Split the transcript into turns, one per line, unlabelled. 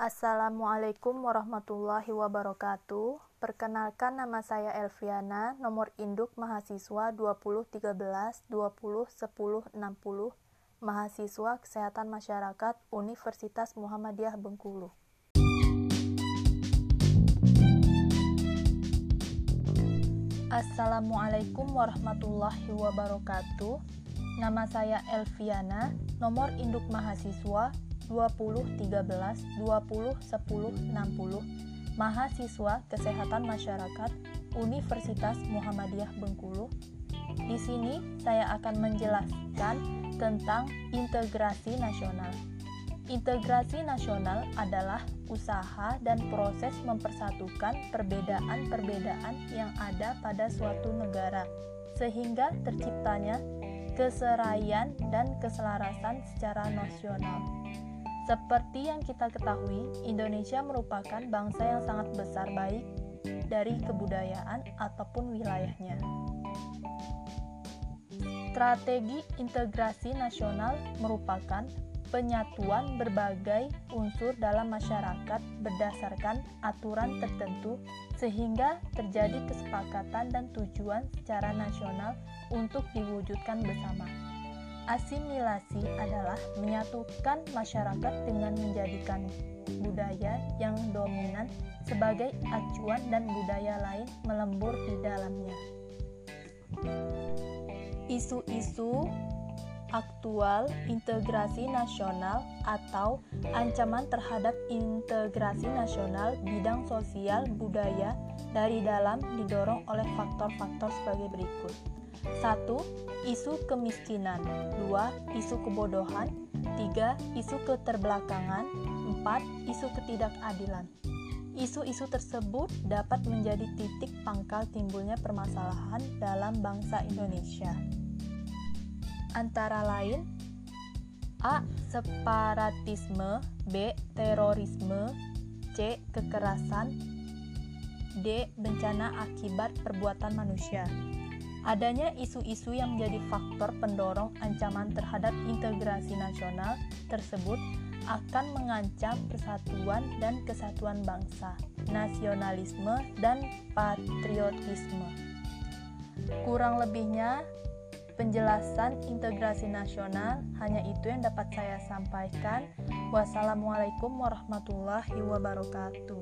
Assalamualaikum warahmatullahi wabarakatuh. Perkenalkan nama saya Elviana, nomor induk mahasiswa 2013 20 10 60, mahasiswa Kesehatan Masyarakat Universitas Muhammadiyah Bengkulu. Assalamualaikum warahmatullahi wabarakatuh. Nama saya Elviana, nomor induk mahasiswa 20 13 20 10 60 mahasiswa Kesehatan Masyarakat Universitas Muhammadiyah Bengkulu. Di sini saya akan menjelaskan tentang integrasi nasional. Integrasi nasional adalah usaha dan proses mempersatukan perbedaan-perbedaan yang ada pada suatu negara sehingga terciptanya keseraian dan keselarasan secara nasional. Seperti yang kita ketahui, Indonesia merupakan bangsa yang sangat besar baik dari kebudayaan ataupun wilayahnya. Strategi integrasi nasional merupakan penyatuan berbagai unsur dalam masyarakat berdasarkan aturan tertentu sehingga terjadi kesepakatan dan tujuan secara nasional untuk diwujudkan bersama. Asimilasi adalah menyatukan masyarakat dengan menjadikan budaya yang dominan sebagai acuan dan budaya lain melembur di dalamnya. Isu-isu aktual integrasi nasional atau ancaman terhadap integrasi nasional bidang sosial budaya dari dalam didorong oleh faktor-faktor sebagai berikut. 1. Isu kemiskinan 2. Isu kebodohan 3. Isu keterbelakangan 4. Isu ketidakadilan Isu-isu tersebut dapat menjadi titik pangkal timbulnya permasalahan dalam bangsa Indonesia. Antara lain, A. Separatisme B. Terorisme C. Kekerasan D. Bencana akibat perbuatan manusia Adanya isu-isu yang menjadi faktor pendorong ancaman terhadap integrasi nasional tersebut akan mengancam persatuan dan kesatuan bangsa, nasionalisme, dan patriotisme. Kurang lebihnya, penjelasan integrasi nasional hanya itu yang dapat saya sampaikan. Wassalamualaikum warahmatullahi wabarakatuh.